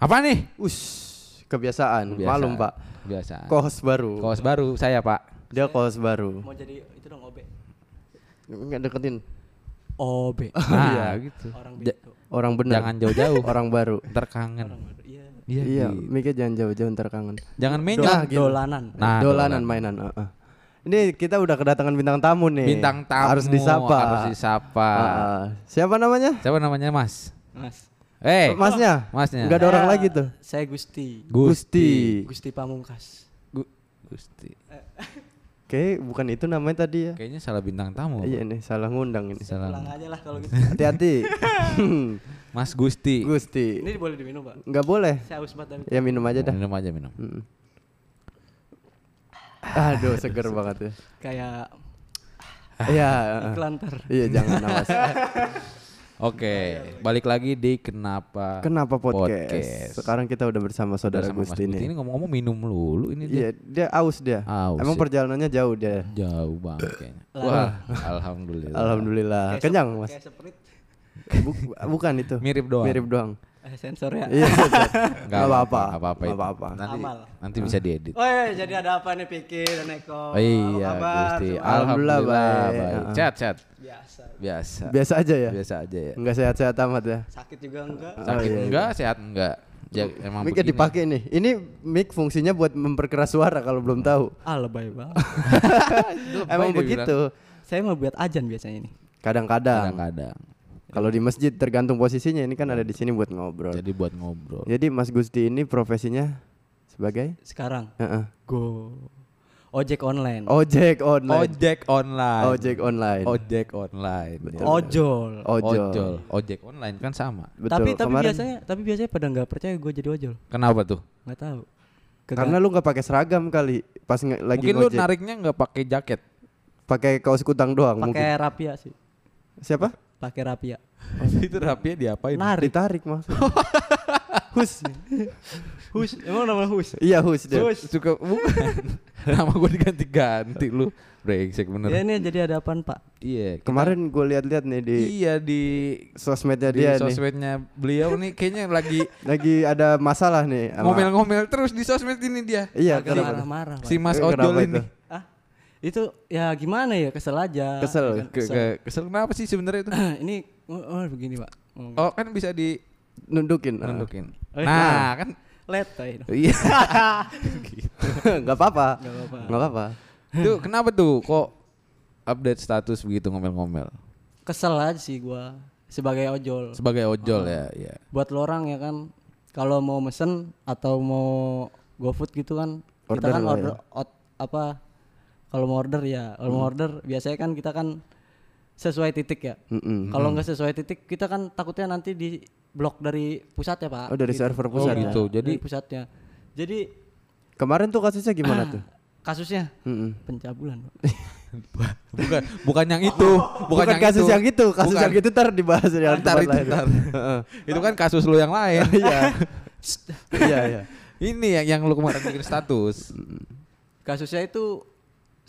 Apa nih? Ush, kebiasaan. Kebiasaan. Malum, Pak. Biasa. Kohos baru. Kos baru saya, Pak. Dia kohos baru. Mau jadi itu dong OB. Enggak deketin. OB. Nah, gitu. Orang Ja- beto. Orang benar. Jangan jauh-jauh. Orang baru. Ntar kangen. Iya. Iya, Iya, gitu. mikir jangan jauh-jauh ntar kangen. Jangan menyon. Nah, gitu. Dolanan. Nah, Dolanan dolan. mainan. heeh. Ini kita udah kedatangan bintang tamu nih. Bintang tamu Harus disapa. Harus disapa. Heeh. Siapa namanya? Siapa namanya, Mas? Mas. Eh, Masnya? Masnya. Enggak ada orang Saya- lagi tuh. Saya Gusti. Gusti. Gusti Pamungkas. Gu- Gusti. Oke, bukan itu namanya tadi ya. Kayaknya salah bintang tamu. Iya nih, salah ngundang ini. Salah. Pulang aja lah kalau gitu. Hati-hati. Mas Gusti. Gusti. Ini boleh diminum, Pak. Enggak boleh. Saya haus banget Ya minum aja dah. Minum aja minum. Mm. Aduh, seger banget ya. kayak Iya. iklan ter. Iya, jangan awas. Oke, balik lagi di kenapa Kenapa podcast? Podcast. Sekarang kita udah bersama saudara Gusti Gusti nih. ini ngomong-ngomong minum lulu ini Iya, dia aus dia. Aus Emang ya. perjalanannya jauh dia. jauh banget kayaknya. Wah, alhamdulillah. Alhamdulillah. Kenyang, Mas. Kayak. Buk- bukan itu. Mirip doang. Mirip doang. Eh, sensor ya. Iya, Nggak Enggak apa-apa. nggak apa-apa. Apa-apa. Nanti Amal. nanti bisa diedit. Oh iya, jadi ada apa nih Piki dan Eko? Oh iya, Gusti. Alhamdulillah, Alhamdulillah baik. baik. Sehat, sehat. Biasa. Biasa. Biasa aja ya. Biasa aja ya. Enggak sehat-sehat amat ya. Sakit juga enggak? Oh, Sakit iya, iya. enggak, sehat enggak. Ya emang begini. dipakai nih. Ini mic fungsinya buat memperkeras suara kalau belum tahu. Ah, lebay banget. Emang begitu. Saya mau buat ajan biasanya ini. Kadang-kadang. Kadang-kadang. Kalau di masjid tergantung posisinya. Ini kan ada di sini buat ngobrol. Jadi buat ngobrol. Jadi Mas Gusti ini profesinya sebagai Sekarang Heeh. go ojek online. ojek online. Ojek online. Ojek online. Ojek online. Betul. Ojol. Ojol. Ojol. Ojek online kan sama. Betul. Tapi tapi Kemarin- biasanya tapi biasanya pada nggak percaya gue jadi ojol. Kenapa tuh? Nggak tahu. karena lu nggak pakai seragam kali pas nge- lagi Mungkin lu ngojek. nariknya nggak pakai jaket. pakai kaos kutang doang mungkin. pakai rapia sih. Siapa? Pakai rapia. itu rapinya diapain? Narik. Ditarik mas. hus. Hus. Emang nama hus? Iya hus dia. Hus. Suka bukan. Nama gue diganti-ganti lu. Brengsek bener. Ya ini jadi ada apaan Pak? Iya. kita- Kemarin gue lihat-lihat nih di iya di sosmednya di dia nih. sosmednya beliau nih kayaknya lagi Lagi ada masalah nih. ngomel-ngomel terus di sosmed ini dia. Iya, marah-marah. Si Mas Ojol itu? ini. Ah, itu ya gimana ya kesel aja. Kesel. Ya kan, Ke, ke, kesel kenapa sih sebenarnya itu? ini oh, oh, begini Pak. Oh, Oh kan bisa di Nundukin. nundukin. Eh, Nah, kan Letoy. iya. Nggak apa-apa. Nggak apa-apa. Nggak apa-apa. Itu kenapa tuh kok update status begitu ngomel-ngomel? Kesel aja sih gua sebagai ojol. Sebagai ojol Oh. ya, ya. Buat lo orang ya kan kalau mau mesen atau mau GoFood gitu kan kita Order kan lah order ya. ot- apa kalau mau order ya, kalau Hmm. mau order biasanya kan kita kan sesuai titik ya. Mm-mm. Kalau nggak sesuai titik kita kan takutnya nanti di blok dari pusat ya, Pak. Oh dari server pusat. Oh, gitu. Jadi Jadi pusatnya. Jadi Kemarin tuh kasusnya gimana tuh? kasusnya Mm-mm. pencabulan, Pak. bukan bukan yang itu, bukan, Bukan, yang kasus itu. yang itu, kasus Bukan. yang itu ntar dibahas di Ntar itu, lain. ntar. itu kan kasus lu yang lain. Iya. Iya, iya. Ini yang yang lu kemarin bikin status. Kasusnya itu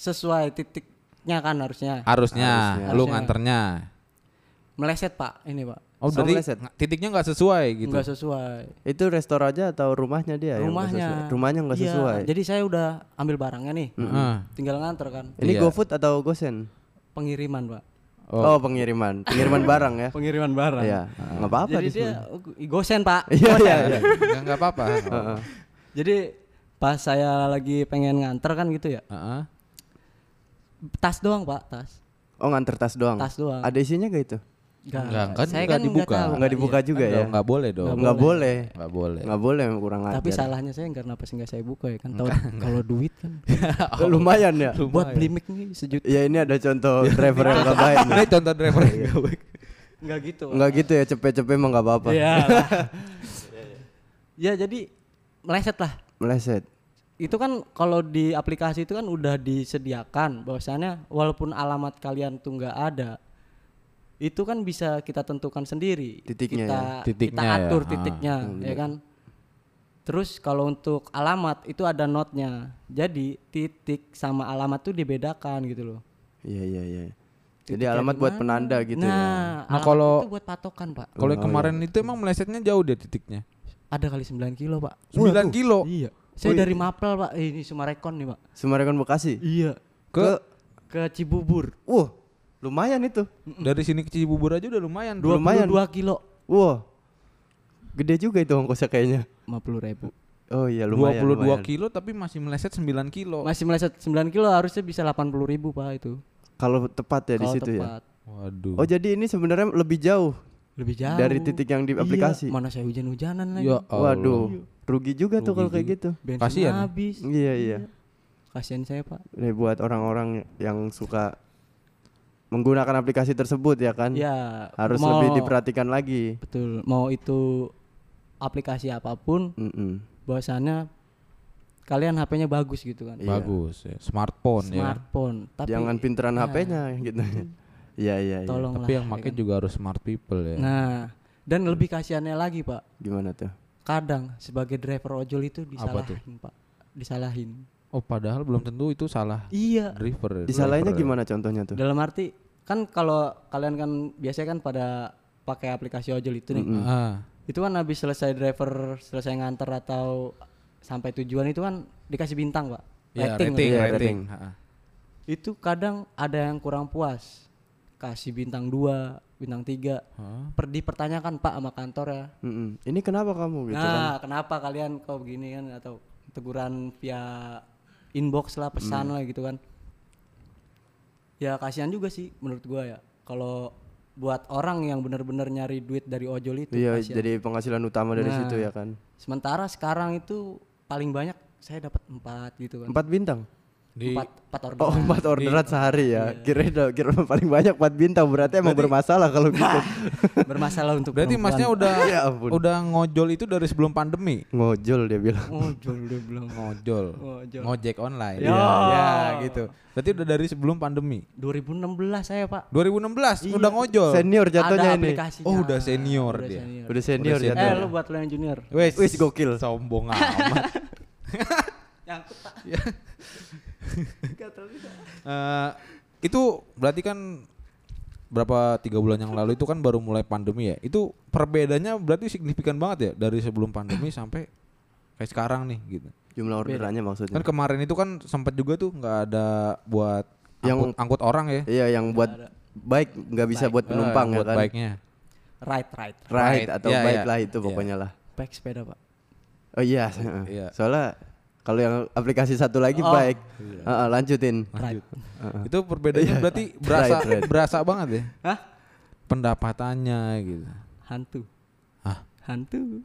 sesuai titiknya kan harusnya. Harusnya, Harusnya. lu Harusnya. nganternya. Meleset, Pak. Ini, Pak. Oh, Sama dari meleset. ng- titiknya nggak sesuai gitu. Nggak sesuai. Itu restoran aja atau rumahnya dia? yang nggak rumahnya sesuai? Rumahnya nggak Iya, sesuai. jadi saya udah ambil barangnya nih Heeh. tinggal nganter kan Ini Iya. GoFood atau GoSend? pengiriman pak Oh, pengiriman, pengiriman barang ya. pengiriman barang Iya, nggak apa-apa jadi di sini. dia oh, gosen pak Iya, iya, iya. Nggak nggak apa-apa. Heeh. jadi pas saya lagi pengen nganter kan gitu ya Heeh. Tas doang pak tas Oh, nganter tas doang. Tas doang. Ada isinya gak itu? Nggak, Enggak, kan saya nggak kan dibuka. tahu, Nggak dibuka iya. juga ya? Nggak- nggak boleh dong. Nggak boleh. Nggak boleh. Nggak boleh kurang ajar. tapi salahnya saya kenapa sih nggak saya buka ya kan tahu kalau duit kan Lumayan ya. buat beli mic nih sejuta Ya ini ada contoh driver yang nggak baik. nih. Ini contoh driver yang nggak baik. nggak gitu Pak. Nggak gitu ya, cepet-cepet emang nggak apa-apa. Iya. ya jadi meleset lah Meleset. Itu kan kalau di aplikasi itu kan udah disediakan bahwasannya walaupun alamat kalian tuh nggak ada itu kan bisa kita tentukan sendiri Titiknya kita, ya. Titiknya kita ya. atur Ah, titiknya ya kan terus kalau untuk alamat itu ada notnya jadi titik sama alamat tuh dibedakan gitu loh Iya iya iya. Jadi Titiknya alamat buat mana? penanda gitu nah, ya. Nah, alamat kalau- itu buat patokan pak Kalau yang Oh, kemarin itu emang melesetnya jauh dia titiknya. ada kali 9 kilo pak 9 kilo iya saya Wih. dari Mapel pak eh, ini Sumarekon nih pak Sumarekon Bekasi. iya ke ke Cibubur Wah, lumayan itu. dari sini ke Cibubur aja udah lumayan. 22 Lumayan. kilo Wah. Gede juga itu ongkosnya kayaknya. 50 ribu Oh iya lumayan. 22 lumayan. kilo tapi masih meleset 9 kilo. masih meleset 9 kilo harusnya bisa 80 ribu pak itu Kalau tepat ya di situ ya. tepat. Waduh. Oh jadi ini sebenarnya lebih jauh lebih jauh dari titik yang di Iya, aplikasi. mana saya hujan-hujanan lagi ya Allah. Waduh, rugi juga tuh Rugi kalau kayak gitu. bensin Kasian. habis Iya iya. kasihan saya pak Ini buat orang-orang yang suka menggunakan aplikasi tersebut ya kan. ya Harus mau- lebih diperhatikan lagi. betul mau itu aplikasi apa pun Mm-mm. bahwasannya kalian HP-nya bagus gitu kan Iya. Bagus ya. Smartphone, ya. smartphone tapi Jangan pinteran Nah, HP-nya gitu. Iya iya iya. tolonglah Tapi yang ya pakai kan. juga harus smart people ya. nah dan lebih kasihannya lagi pak Gimana tuh? Kadang sebagai driver ojol itu Apa tuh? disalahin pak disalahin Oh, padahal belum tentu itu salah iya driver. Disalahinnya driver. gimana contohnya tuh? dalam arti kan kalau kalian kan biasanya kan pada pakai aplikasi ojol itu nih Ah, itu kan habis selesai driver selesai nganter atau sampai tujuan itu kan dikasih bintang pak ya, Rating rating, Iya, rating. rating. Ha-ha. itu kadang ada yang kurang puas kasih bintang 2 bintang 3 Hah? per dipertanyakan pak sama kantor ya Mm-mm. Ini kenapa kamu gitu kan? nah kenapa kalian kok begini kan atau teguran via inbox lah pesan lah gitu kan ya kasihan juga sih menurut gua ya kalau buat orang yang benar-benar nyari duit dari ojol itu Iya, kasihan. jadi penghasilan utama dari Nah. situ ya kan. sementara sekarang itu paling banyak saya dapat empat gitu kan Empat bintang. Di empat empat orderan Oh, empat orderan sehari ya. Iya. Kira kira paling banyak empat bintang berarti emang bermasalah kalau gitu. bermasalah untuk Berarti masnya udah Ya ampun. udah ngojol itu dari sebelum pandemi. Ngojol dia bilang. ojol dia bilang Ngojol. Ngojol. Ngojek online. Ya. Ya, gitu. Berarti udah dari sebelum pandemi. 2016 saya pak 2016 udah ngojol. Senior jatuhnya ini. Oh, udah senior Udah dia. senior. Udah senior Udah jatuhnya. eh lu buat lo yang junior Wes, Wis, gokil. Sombong amat. nyangkut pak Eh, itu berarti kan berapa tiga bulan yang lalu itu kan baru mulai pandemi ya. Itu perbedaannya berarti signifikan banget ya dari sebelum pandemi sampai kayak sekarang nih gitu. Jumlah orderannya maksudnya. Kan kemarin itu kan sempat juga tuh nggak ada buat Yang- angkut, angkut orang ya. Iya, yang buat baik nggak bisa buat penumpang Eh, ya buat kan. baiknya. right right Right Right, atau iya, baik iya. lah itu Iya. pokoknya lah. baik sepeda pak Oh iya, Iya. soalnya kalau yang aplikasi satu lagi Oh. baik. Heeh, lanjutin. right Itu perbedaannya Iya. berarti berasa Right, right. berasa banget ya hah pendapatannya gitu. hantu Hah? hantu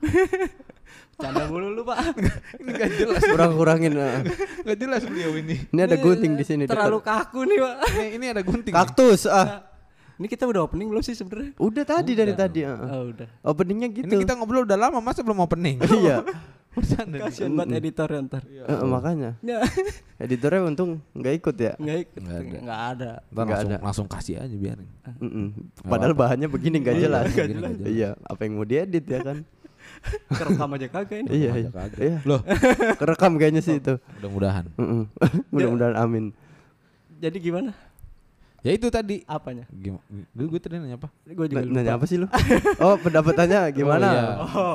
canda mulu lu pak Ini gak jelas, Kurang-kurangin. heeh. gak jelas beliau ini. Ini ada gunting di sini. terlalu dekat. kaku nih pak Ini, ini ada gunting. kaktus. Ah, ini kita udah opening belum sih sebenarnya udah tadi dari tadi. heeh. oh udah Openingnya Ini gitu. kita ngobrol udah lama masa belum opening. Iya. Kasian buat editor ya ntar Heeh, makanya. Ya, Editornya untung nggak ikut ya. nggak ikut Nggak ada. nggak ada Ntar langsung, ada. langsung kasih aja biarin. Mm-mm. Padahal bahannya begini nggak Iya, jelas. nggak jelas. Iya, apa yang mau diedit ya kan? kerekam aja kagak ini iya, aja iya. kagak. Iya. Loh, Kerekam kayaknya sih itu. mudah-mudahan. Mudah-mudahan amin. jadi gimana Ya itu tadi. apanya Gimana? Gue tadi nanya apa? gue juga N- lupa Nanya apa sih lu? Oh, pendapatannya gimana? iya.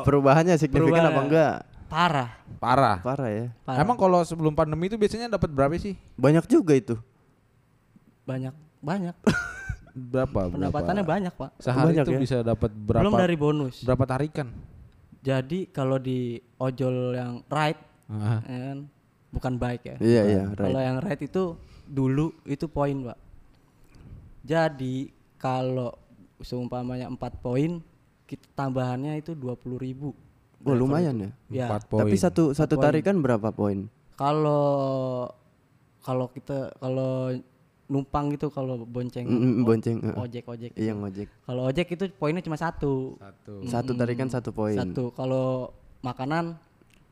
Perubahannya signifikan Perubahan. apa enggak? Parah Parah. Parah ya. parah Emang kalau sebelum pandemi itu biasanya dapat berapa sih? Banyak juga itu. banyak banyak Berapa? pendapatannya berapa? banyak pak Sehari Banyak itu ya? bisa dapat berapa? belum dari bonus Berapa tarikan? jadi kalau di ojol yang right Ah, ya kan bukan bike ya Iya, iya, kalau right. yang right itu dulu itu poin pak jadi kalau seumpamanya 4 poin kita tambahannya itu 20.000 ribu Oh, lumayan ya. ya poin. Tapi satu satu tarikan berapa poin? kalau kalau kita kalau numpang gitu kalau bonceng Mm, mm, o- bonceng, heeh. ojek ojek Iya, ngojek. kalau ojek itu poinnya cuma satu Satu. Satu tarikan satu poin. satu kalau makanan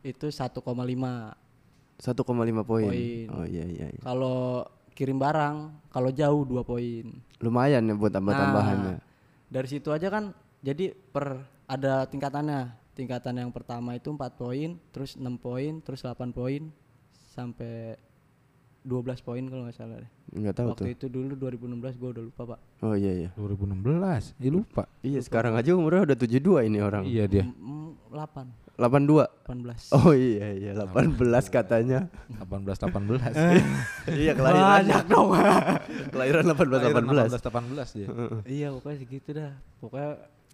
itu 1,5 1,5 poin. Poin. Oh iya iya iya. kalau kirim barang kalau jauh dua poin Lumayan ya buat tambah-tambahannya. Nah, dari situ aja kan jadi per ada tingkatannya tingkatan yang pertama itu 4 poin terus 6 poin terus 8 poin sampai 12 poin kalau nggak salah deh. Enggak tahu tuh. Waktu itu dulu 2016 gua udah lupa, Pak. Oh iya iya. 2016. Ih lupa. Iya, sekarang aja umurnya udah 72 ini orang. Iya dia. Mm, 8, 82. 18. Oh iya iya 18 katanya. 18 18. iya kelahiran. Banyak dong. kelahiran 18 18. 18 dia. iya, pokoknya segitu dah. Pokoknya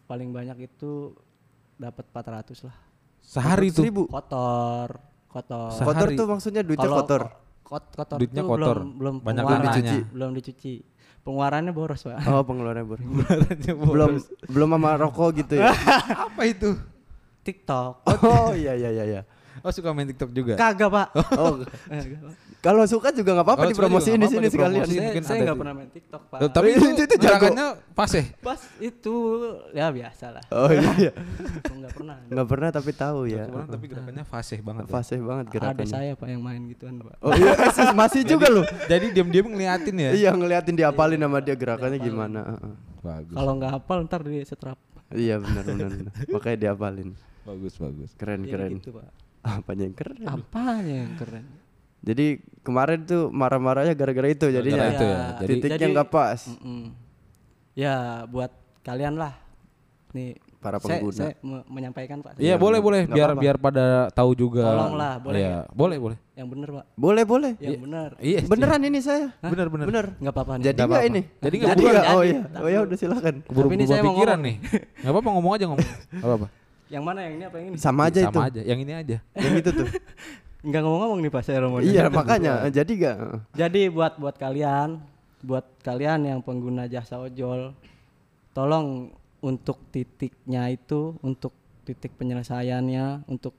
paling banyak itu dapat 400 lah. Sehari tuh. Seribu. Kotor, kotor. Sehari. Kotor tuh maksudnya duitnya Kalau kotor. ko- kot- kotor Duitnya tuh kotor. belum belum Banyak pengeluaran. dicuci. belum dicuci. Pengeluarannya boros, Pak. Oh, pengeluarannya bor. belum belum sama rokok gitu ya. apa itu? TikTok. Oh iya iya iya iya. Oh suka main TikTok juga. Kagak, Pak. Oh, kagak, Pak. Kalau suka juga nggak apa-apa dipromosiin di nggak sini sekalian. Saya, saya ada nggak pernah main TikTok, Pak. Tapi Itu- itu, itu jago. pas ya? Pas itu ya biasa lah. Oh iya iya. Enggak pernah. Nggak pernah tapi tahu ya. Cuman tapi gerakannya fasih banget. ya. Fasih banget Ada gerakannya. saya Pak yang main gituan, Pak. Oh iya, eh, masih juga loh. Jadi diam-diam ngeliatin ya. Iya ngeliatin diapalin sama dia gerakannya gimana. Heeh. Bagus. Kalau nggak hafal ntar di setrap. Iya benar benar. benar. Makanya diapalin. Bagus bagus. Keren Iya keren. gitu, Pak. Apanya yang keren? Apanya yang keren? Jadi kemarin tuh marah-marahnya gara-gara itu jadinya. Gara-gara itu ya. Jadi Titiknya nggak pas. mm-mm. Ya buat kalian lah. Nih Para saya- pengguna. Saya, me- menyampaikan Pak. Iya boleh boleh biar apa-apa. biar pada tahu juga. Tolonglah, boleh Iya, boleh boleh. Yang bener Pak. Boleh boleh. Yang bener. Iya. Beneran ini saya. Bener bener. Bener. Nggak apa-apa nih. Jadi Nggak nggak apa-apa. ini? Jadi nggak Jadi bukan. nggak? Oh iya. Oh ya udah silakan. Keburu Tapi ini saya pikiran nih. Enggak apa-apa ngomong aja ngomong. Enggak apa-apa. Yang mana yang ini apa yang ini? Sama aja itu. Sama aja. Yang ini aja. Yang itu tuh. Enggak ngomong-ngomong nih Pak Romo. Iya makanya. Jadi nggak? Jadi buat buat kalian, buat kalian yang pengguna jasa ojol, tolong untuk titiknya itu, untuk titik penyelesaiannya, untuk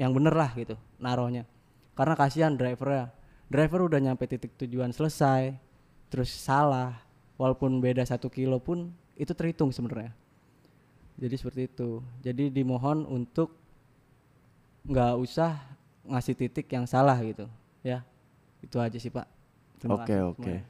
yang bener lah gitu, naruhnya. Karena kasihan drivernya. Driver udah nyampe titik tujuan selesai, terus salah, walaupun beda satu kilo pun itu terhitung sebenarnya. Jadi seperti itu. Jadi dimohon untuk nggak usah ngasih titik yang salah gitu, ya. Itu aja sih Pak. Oke oke. semuanya.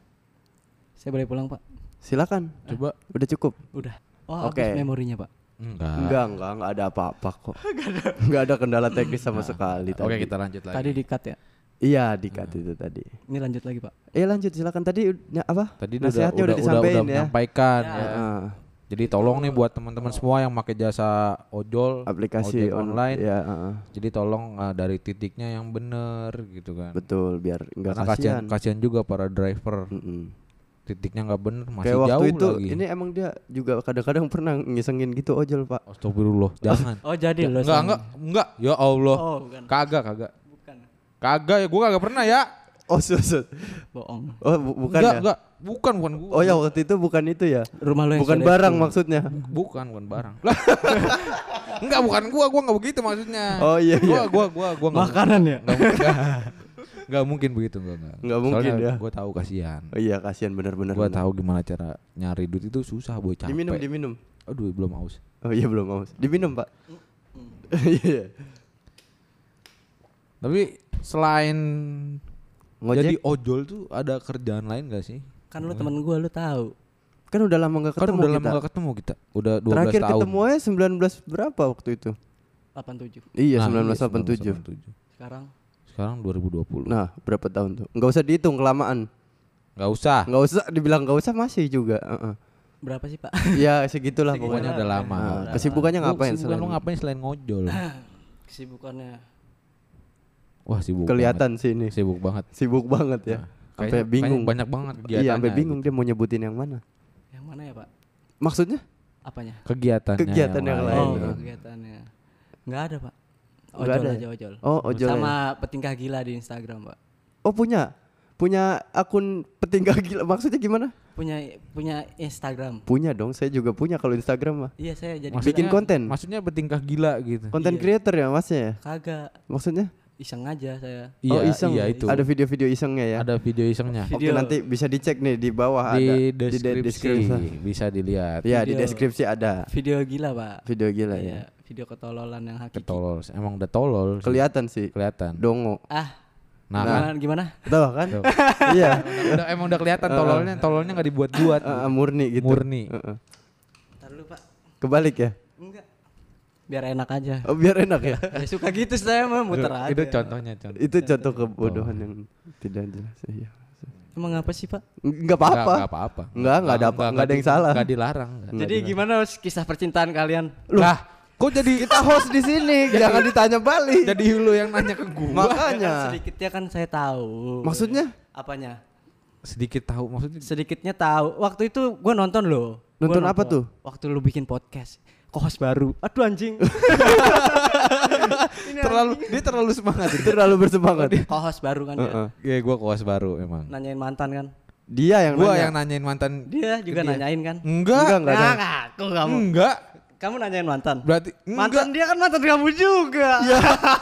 Saya boleh pulang Pak? Silakan. Coba. Udah cukup. Udah. Oh, Oke. habis memorinya Pak. Enggak. Enggak enggak enggak ada apa-apa kok. Enggak ada kendala teknis sama sekali Oke, tadi. kita lanjut lagi. Tadi di-cut ya. Iya dikat itu tadi. Ini lanjut lagi Pak. Eh lanjut silakan tadi udah apa? Tadi udah Nasihatnya udah udah udah, udah, disampaikan ya. menyampaikan Ya. ya. Heeh. Jadi tolong nih buat teman-teman semua yang pakai jasa ojol, aplikasi ojek on- online. Ya, heeh. Jadi tolong uh, dari titiknya yang bener gitu kan. betul biar enggak Karena kasihan kasihan. kasihan juga para driver. Mm-mm. Titiknya nggak bener masih Kayak waktu jauh itu lagi. ini emang dia juga kadang-kadang pernah ngisengin gitu ojol, Pak. Astagfirullah, jangan. Oh, jadi lo enggak, enggak, enggak. Ya Allah. Oh, bukan. Kagak, kagak. Bukan. Kagak ya, gua kagak pernah ya. Oh, susut. Bohong. Oh, bu- bukan enggak, ya? enggak. Bukan, bukan gua. Oh ya waktu itu bukan itu ya. Rumah lo yang Bukan barang itu. maksudnya. Bukan, bukan barang. Enggak, bukan gua, gua enggak begitu maksudnya. Oh, iya, Gua iya. gua gua gua enggak. Makanan ya? Enggak mungkin. Enggak mungkin begitu enggak enggak. Nggak mungkin Soalnya ya. Gua tahu kasihan. Oh iya, kasihan bener-bener. Gua bener. tahu gimana cara nyari duit itu susah, boy capek. Diminum, diminum. Aduh, belum haus. Oh iya belum haus. Diminum, Pak. Iya. Tapi selain Ngojek jadi ojol tuh ada kerjaan lain gak sih? Kan lu temen gua lu tahu. kan udah lama nggak Kan ketemu udah lama kita. gak ketemu kita. Udah 12 Terakhir tahun. ketemu aja 19 berapa waktu itu? 87. Iya, Nah, 1987. 1987. Sekarang Sekarang 2020. Nah, berapa tahun tuh? Nggak usah dihitung kelamaan. Gak usah. Nggak usah dibilang nggak usah masih juga. Heeh. berapa sih, Pak? Ya segitulah Pokoknya pokoknya. udah lama. Nah, kesibukannya ngapain kesibukan selain lu ngapain selain ngojol? Kesibukannya Wah sibuk kelihatan sih ini. Sibuk banget. Sibuk banget ya. Sampai bingung. banyak banget kegiatannya. Iya, sampai bingung gitu. dia mau nyebutin yang mana. yang mana ya, Pak? Maksudnya? Apanya? Kegiatannya, Kegiatan yang lain. Oh, gitu. kegiatannya. Enggak ada, Pak. Nggak Ojol ada ya? aja ojol. Oh, ojol. Sama ya. petingkah gila di Instagram, Pak. Oh, punya. Punya akun petinggal gila. Maksudnya gimana? Punya punya Instagram. Punya dong, saya juga punya kalau Instagram mah. Iya, saya jadi Bikin konten? Maksudnya bertingkah gila gitu. Konten Iya. creator ya masnya ya? kagak Maksudnya? Iseng aja saya. Iya, oh, iseng. iya itu. Ada video-video isengnya ya? Ada video isengnya. Oke, Video. nanti bisa dicek nih di bawah di ada. deskripsi, deskripsi. bisa dilihat. Ya, di deskripsi ada. Video gila, Pak. Video gila Iya, ya. video ketololan yang hakiki. Ketolol. Emang udah tolol. sih. Kelihatan sih. Kelihatan. Dongo. Ah, Nah, kan. gimana gimana? Tahu kan? Tuh. Iya. Udah- emang udah kelihatan tololnya, tololnya nggak dibuat-buat. Eh, murni gitu. Murni. Heeh. Entar dulu, Pak. Kebalik ya? Enggak. Biar enak aja. Oh, biar enak ya. ya suka gitu saya mah muter aja. Itu contohnya contoh. Itu contoh kebodohan yang tidak jelas. Iya. Emang apa sih pak? Enggak apa-apa. Enggak apa-apa. Enggak, enggak ada apa- enggak ada yang salah. Enggak dilarang. nggak. Jadi gimana kisah percintaan kalian? Lah, kok jadi Kita host di sini, jangan ditanya balik. jadi lu yang nanya ke gua? Kan Makanya. sedikitnya kan saya tahu. Maksudnya? Apanya? Sedikit tahu maksudnya. Sedikitnya tahu. Waktu itu gue nonton loh. Nonton apa tuh? Waktu lu bikin podcast. Kohos baru. Aduh anjing. terlalu dia terlalu semangat. Terlalu bersemangat. Kohos baru kan ya. Heeh. Ya gua kawas baru emang. Nanyain mantan kan. Dia yang Gua nanya. yang nanyain mantan. Dia juga Dia. nanyain kan. Enggak. Enggak, enggak. Nah, kamu. Enggak. Kamu nanyain mantan. Berarti Mantan enggak. dia kan mantan kamu juga.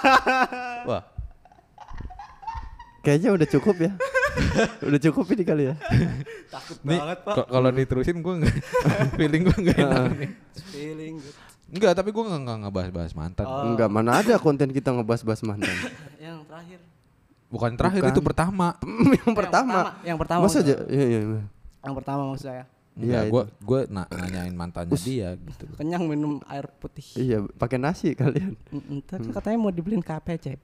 Wah, Kayaknya udah cukup ya. udah cukup ini kali ya. Takut nih banget, Pak. kalau diterusin gua enggak feeling gua enggak enak nih. Feeling good. Enggak, tapi gua enggak enggak ngebahas-bahas mantan. Oh. Enggak, mana ada konten kita ngebahas-bahas mantan. Yang terakhir. Bukan terakhir Bukan. itu pertama. yang pertama. Yang pertama. Masa maksud- aja? Iya, iya. iya. Yang pertama maksud saya. Iya, gua gua na- nanyain mantannya dia gitu. Kenyang minum air putih. Iya, pakai nasi kalian. Mm, Ntar katanya mau dibeliin KPC.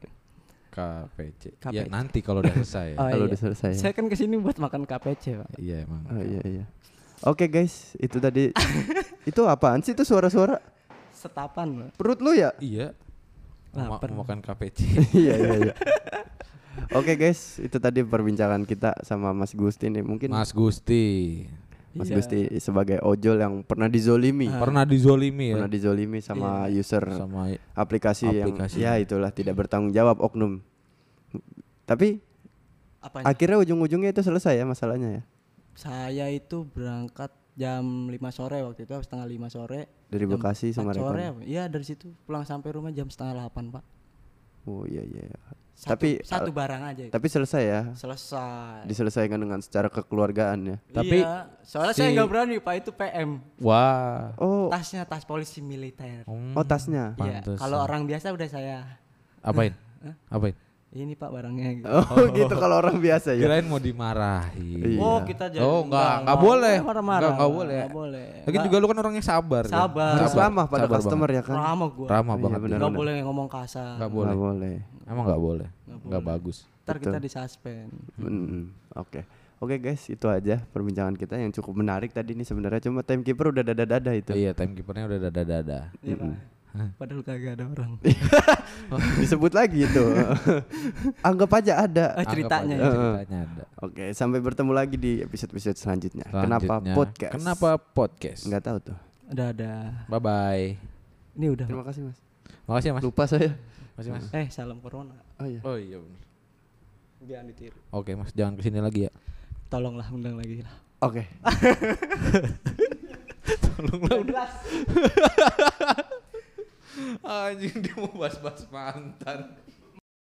KPC. KPC. Ya nanti kalau udah selesai. Oh, Kalau iya. udah selesai ya. Saya kan ke sini buat makan KPC, Pak. Iya emang. Oh iya iya. Oke guys, itu tadi itu apaan sih itu suara-suara? Setapan, Pak. Perut lu ya? Iya. Mau, Lapar. mau makan KPC. iya iya iya. Oke guys, itu tadi perbincangan kita sama Mas Gusti nih. Mungkin Mas, Mas Gusti. Iya. Gusti sebagai ojol yang pernah dizolimi, Ah. Pernah dizolimi ya pernah dizolimi sama user sama aplikasi, aplikasi. yang ya itulah tidak bertanggung jawab oknum. Tapi Apanya? akhirnya ujung-ujungnya itu selesai ya masalahnya ya. Saya itu berangkat jam 5 sore waktu itu setengah 5 sore. Dari Bekasi 4 sama sore. Rekon. apa? Iya, dari situ pulang sampai rumah jam setengah 8, Pak. Oh iya iya. iya. Satu, Tapi satu barang aja. tapi selesai ya. Selesai. Diselesaikan dengan secara kekeluargaan ya. Tapi iya, soalnya si- saya nggak berani, Pak, itu PM. Wah. Oh, Tasnya tas polisi militer. Hmm, oh tasnya. Iya, kalau orang biasa udah saya apain? Apain? Ini Pak barangnya gitu. Oh gitu kalau orang biasa ya. Kirain mau dimarahin. Iya. Oh, kita jadi Oh, enggak, enggak boleh. Marah-marah. Enggak, enggak boleh. Enggak boleh. Lagi juga lu kan orang yang sabar. kan? Sabar. Harus ramah pada Sabar customer banget. ya kan. Ramah gua. Ramah Iya, banget. benar. Enggak boleh ngomong kasar. Enggak boleh. Nggak boleh. Emang enggak boleh. Nggak Enggak bagus. Ntar kita disuspend. Mm, Oke. Oke guys, itu aja perbincangan kita yang cukup menarik tadi nih sebenarnya cuma timekeeper udah dada-dada itu. Iya, timekeepernya udah dada-dada. Iya, Pak. Padahal kagak ada orang. Disebut lagi itu. Anggap aja ada. Eh, ceritanya ya. aja ceritanya ada. Oke, sampai bertemu lagi di episode-episode selanjutnya. Kenapa Selanjutnya, podcast? Kenapa podcast? Enggak tahu tuh. Udah ada. Bye bye. Ini udah. Terima kasih, Mas. Makasih ya, Mas. Lupa saya. Makasih, Mas. Eh, salam corona. Oh iya. Oh iya bener. Jangan ditiru. Oke, Mas, jangan ke sini lagi ya. Tolonglah undang lagi lah. Oke. Tolonglah udah. Anjing dia mau bahas-bahas mantan.